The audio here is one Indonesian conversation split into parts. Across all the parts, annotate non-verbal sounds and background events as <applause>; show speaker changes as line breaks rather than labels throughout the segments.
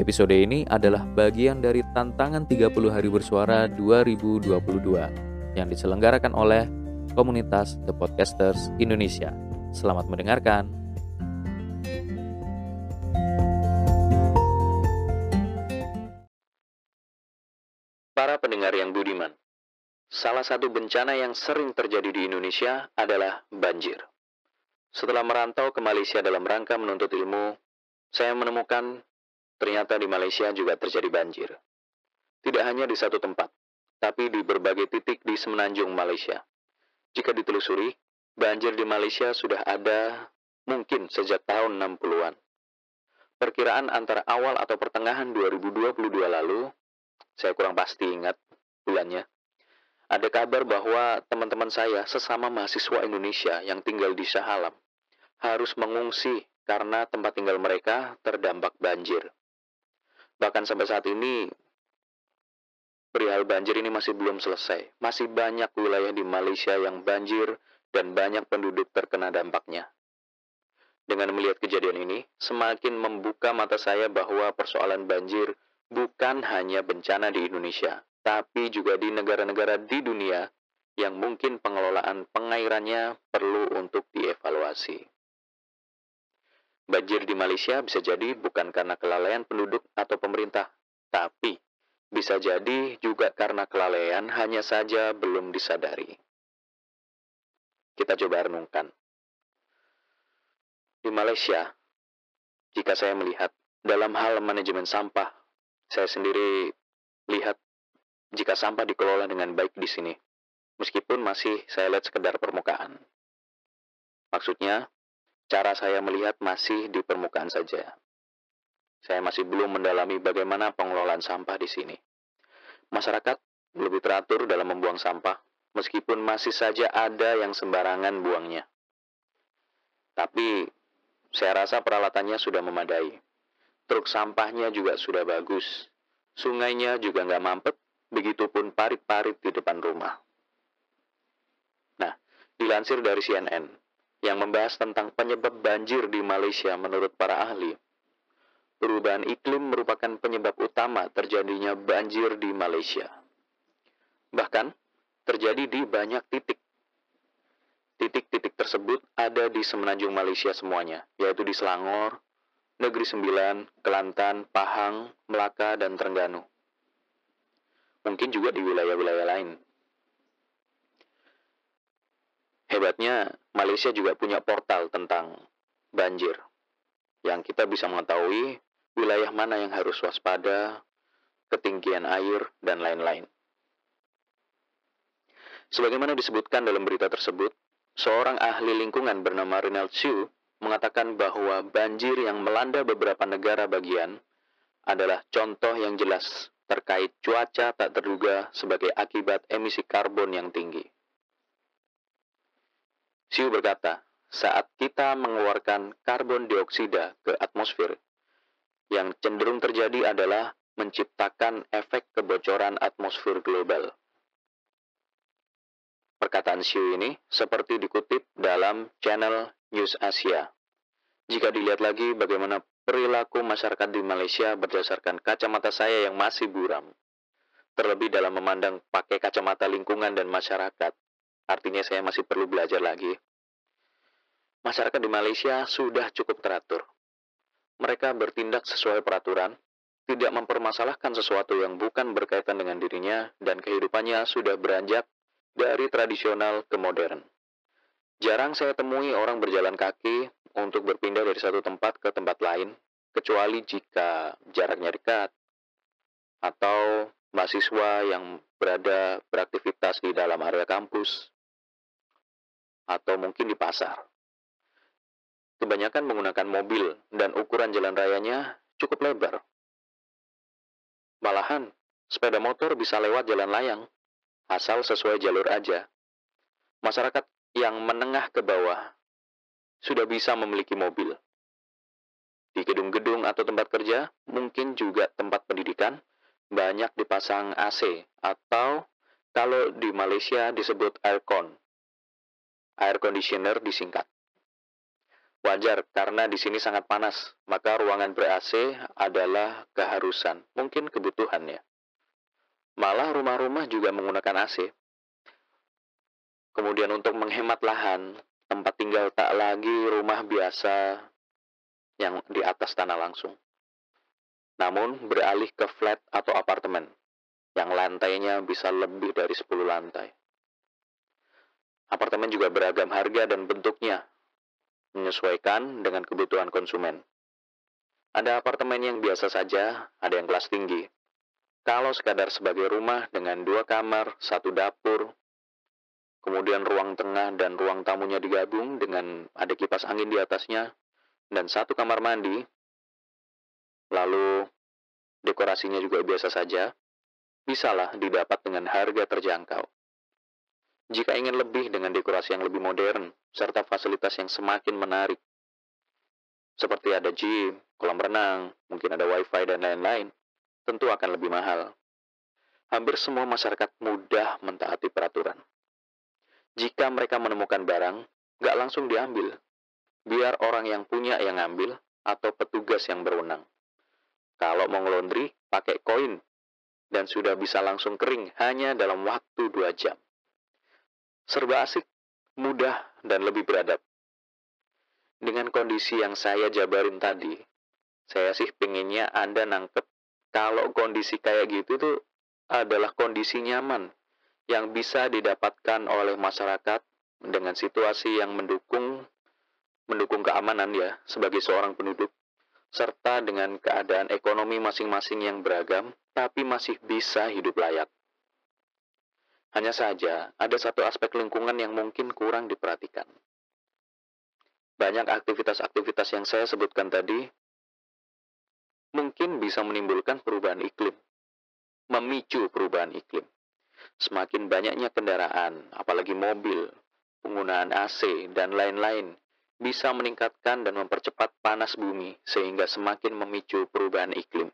Episode ini adalah bagian dari tantangan 30 hari bersuara 2022 yang diselenggarakan oleh komunitas The Podcasters Indonesia. Selamat mendengarkan. Para pendengar yang budiman, salah satu bencana yang sering terjadi di Indonesia adalah banjir. Setelah merantau ke Malaysia dalam rangka menuntut ilmu, saya menemukan Ternyata di Malaysia juga terjadi banjir. Tidak hanya di satu tempat, tapi di berbagai titik di semenanjung Malaysia. Jika ditelusuri, banjir di Malaysia sudah ada mungkin sejak tahun 60-an. Perkiraan antara awal atau pertengahan 2022 lalu, saya kurang pasti ingat bulannya, ada kabar bahwa teman-teman saya sesama mahasiswa Indonesia yang tinggal di Shah Alam harus mengungsi karena tempat tinggal mereka terdampak banjir. Bahkan sampai saat ini, perihal banjir ini masih belum selesai. Masih banyak wilayah di Malaysia yang banjir dan banyak penduduk terkena dampaknya. Dengan melihat kejadian ini, semakin membuka mata saya bahwa persoalan banjir bukan hanya bencana di Indonesia, tapi juga di negara-negara di dunia yang mungkin pengelolaan pengairannya perlu untuk dievaluasi. Banjir di Malaysia bisa jadi bukan karena kelalaian penduduk atau pemerintah, tapi bisa jadi juga karena kelalaian hanya saja belum disadari. Kita coba renungkan. Di Malaysia, jika saya melihat dalam hal manajemen sampah, saya sendiri lihat jika sampah dikelola dengan baik di sini, meskipun masih saya lihat sekedar permukaan. Maksudnya, cara saya melihat masih di permukaan saja. Saya masih belum mendalami bagaimana pengelolaan sampah di sini. Masyarakat lebih teratur dalam membuang sampah, meskipun masih saja ada yang sembarangan buangnya. Tapi, saya rasa peralatannya sudah memadai. Truk sampahnya juga sudah bagus. Sungainya juga nggak mampet, begitupun parit-parit di depan rumah. Nah, dilansir dari CNN, yang membahas tentang penyebab banjir di Malaysia menurut para ahli. Perubahan iklim merupakan penyebab utama terjadinya banjir di Malaysia. Bahkan, terjadi di banyak titik. Titik-titik tersebut ada di semenanjung Malaysia semuanya, yaitu di Selangor, Negeri Sembilan, Kelantan, Pahang, Melaka, dan Terengganu. Mungkin juga di wilayah-wilayah lain. Hebatnya, Malaysia juga punya portal tentang banjir, yang kita bisa mengetahui wilayah mana yang harus waspada, ketinggian air, dan lain-lain. Sebagaimana disebutkan dalam berita tersebut, seorang ahli lingkungan bernama Rinald Siu mengatakan bahwa banjir yang melanda beberapa negara bagian adalah contoh yang jelas terkait cuaca tak terduga sebagai akibat emisi karbon yang tinggi. Siu berkata, saat kita mengeluarkan karbon dioksida ke atmosfer, yang cenderung terjadi adalah menciptakan efek kebocoran atmosfer global. Perkataan Siu ini seperti dikutip dalam channel News Asia. Jika dilihat lagi bagaimana perilaku masyarakat di Malaysia berdasarkan kacamata saya yang masih buram, terlebih dalam memandang pakai kacamata lingkungan dan masyarakat, Artinya saya masih perlu belajar lagi. Masyarakat di Malaysia sudah cukup teratur. Mereka bertindak sesuai peraturan, tidak mempermasalahkan sesuatu yang bukan berkaitan dengan dirinya, dan kehidupannya sudah beranjak dari tradisional ke modern. Jarang saya temui orang berjalan kaki untuk berpindah dari satu tempat ke tempat lain, kecuali jika jaraknya dekat, atau mahasiswa yang berada beraktivitas di dalam area kampus, atau mungkin di pasar. Kebanyakan menggunakan mobil dan ukuran jalan rayanya cukup lebar. Malahan, sepeda motor bisa lewat jalan layang, asal sesuai jalur aja. Masyarakat yang menengah ke bawah sudah bisa memiliki mobil. Di gedung-gedung atau tempat kerja, mungkin juga tempat pendidikan, banyak dipasang AC atau kalau di Malaysia disebut aircon. Air conditioner disingkat. Wajar karena di sini sangat panas, maka ruangan ber-AC adalah keharusan, mungkin kebutuhannya. Malah rumah-rumah juga menggunakan AC. Kemudian untuk menghemat lahan, tempat tinggal tak lagi rumah biasa yang di atas tanah langsung. Namun beralih ke flat atau apartemen, yang lantainya bisa lebih dari 10 lantai. Apartemen juga beragam harga dan bentuknya, menyesuaikan dengan kebutuhan konsumen. Ada apartemen yang biasa saja, ada yang kelas tinggi. Kalau sekadar sebagai rumah dengan dua kamar, satu dapur, kemudian ruang tengah dan ruang tamunya digabung dengan ada kipas angin di atasnya, dan satu kamar mandi, lalu dekorasinya juga biasa saja, bisalah didapat dengan harga terjangkau. Jika ingin lebih dengan dekorasi yang lebih modern, serta fasilitas yang semakin menarik, seperti ada gym, kolam renang, mungkin ada wifi, dan lain-lain, tentu akan lebih mahal. Hampir semua masyarakat mudah mentaati peraturan. Jika mereka menemukan barang, nggak langsung diambil. Biar orang yang punya yang ambil, atau petugas yang berwenang. Kalau mau ngelondri, pakai koin, dan sudah bisa langsung kering hanya dalam waktu dua jam. Serba asik, mudah, dan lebih beradab. Dengan kondisi yang saya jabarin tadi, saya sih pengennya Anda nangkep kalau kondisi kayak gitu tuh adalah kondisi nyaman yang bisa didapatkan oleh masyarakat dengan situasi yang mendukung mendukung keamanan ya sebagai seorang penduduk serta dengan keadaan ekonomi masing-masing yang beragam tapi masih bisa hidup layak. Hanya saja, ada satu aspek lingkungan yang mungkin kurang diperhatikan. Banyak aktivitas-aktivitas yang saya sebutkan tadi mungkin bisa menimbulkan perubahan iklim, memicu perubahan iklim. Semakin banyaknya kendaraan, apalagi mobil, penggunaan AC, dan lain-lain, bisa meningkatkan dan mempercepat panas bumi sehingga semakin memicu perubahan iklim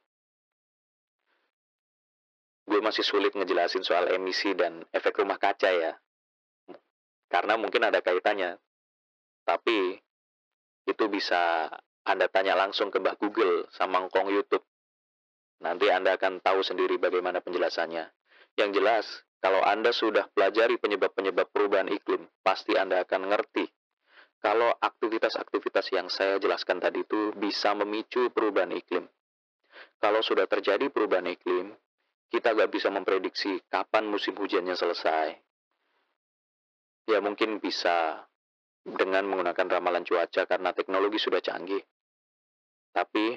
gue masih sulit ngejelasin soal emisi dan efek rumah kaca ya. Karena mungkin ada kaitannya. Tapi itu bisa Anda tanya langsung ke Mbah Google sama Ngkong YouTube. Nanti Anda akan tahu sendiri bagaimana penjelasannya. Yang jelas, kalau Anda sudah pelajari penyebab-penyebab perubahan iklim, pasti Anda akan ngerti kalau aktivitas-aktivitas yang saya jelaskan tadi itu bisa memicu perubahan iklim. Kalau sudah terjadi perubahan iklim, kita gak bisa memprediksi kapan musim hujannya selesai. Ya mungkin bisa dengan menggunakan ramalan cuaca karena teknologi sudah canggih. Tapi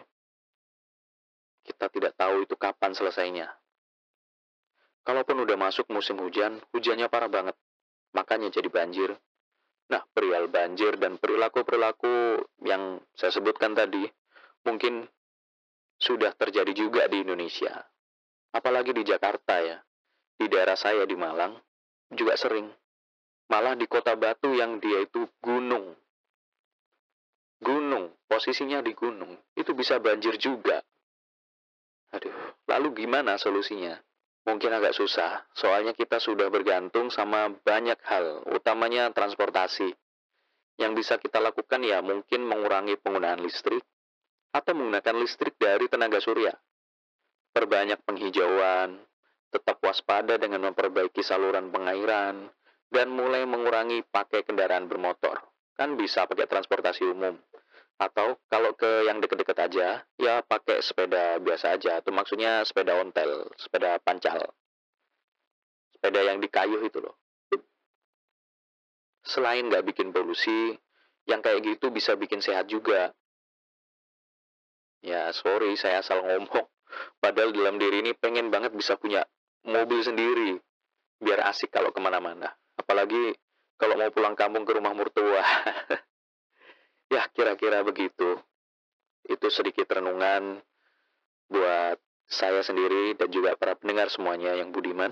kita tidak tahu itu kapan selesainya. Kalaupun udah masuk musim hujan, hujannya parah banget. Makanya jadi banjir. Nah, perihal banjir dan perilaku-perilaku yang saya sebutkan tadi, mungkin sudah terjadi juga di Indonesia. Apalagi di Jakarta ya. Di daerah saya di Malang juga sering. Malah di kota Batu yang dia itu gunung. Gunung, posisinya di gunung. Itu bisa banjir juga. Aduh, lalu gimana solusinya? Mungkin agak susah, soalnya kita sudah bergantung sama banyak hal, utamanya transportasi. Yang bisa kita lakukan ya mungkin mengurangi penggunaan listrik, atau menggunakan listrik dari tenaga surya perbanyak penghijauan, tetap waspada dengan memperbaiki saluran pengairan, dan mulai mengurangi pakai kendaraan bermotor. Kan bisa pakai transportasi umum. Atau kalau ke yang deket-deket aja, ya pakai sepeda biasa aja. Itu maksudnya sepeda ontel, sepeda pancal. Sepeda yang di kayu itu loh. Selain nggak bikin polusi, yang kayak gitu bisa bikin sehat juga. Ya, sorry, saya asal ngomong. Padahal dalam diri ini pengen banget bisa punya mobil sendiri. Biar asik kalau ke mana-mana. Apalagi kalau mau pulang kampung ke rumah mertua. <laughs> ya, kira-kira begitu. Itu sedikit renungan buat saya sendiri dan juga para pendengar semuanya yang budiman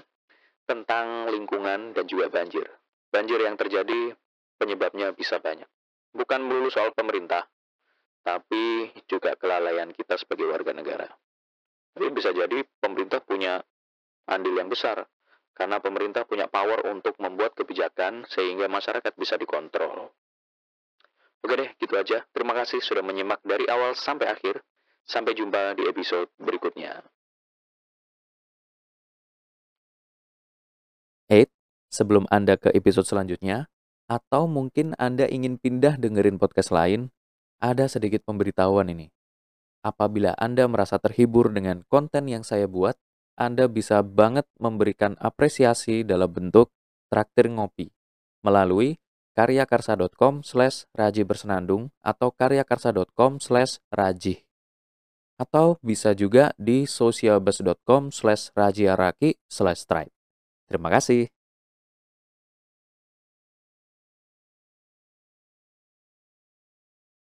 tentang lingkungan dan juga banjir. Banjir yang terjadi penyebabnya bisa banyak. Bukan melulu soal pemerintah, tapi juga kelalaian kita sebagai warga negara. Tapi bisa jadi pemerintah punya andil yang besar karena pemerintah punya power untuk membuat kebijakan sehingga masyarakat bisa dikontrol. Oke deh, gitu aja. Terima kasih sudah menyimak dari awal sampai akhir. Sampai jumpa di episode berikutnya.
Hey, sebelum Anda ke episode selanjutnya, atau mungkin Anda ingin pindah dengerin podcast lain, ada sedikit pemberitahuan ini. Apabila Anda merasa terhibur dengan konten yang saya buat, Anda bisa banget memberikan apresiasi dalam bentuk traktir ngopi melalui karyakarsa.com slash raji bersenandung atau karyakarsa.com slash raji atau bisa juga di socialbus.com slash rajiaraki slash stripe. Terima kasih.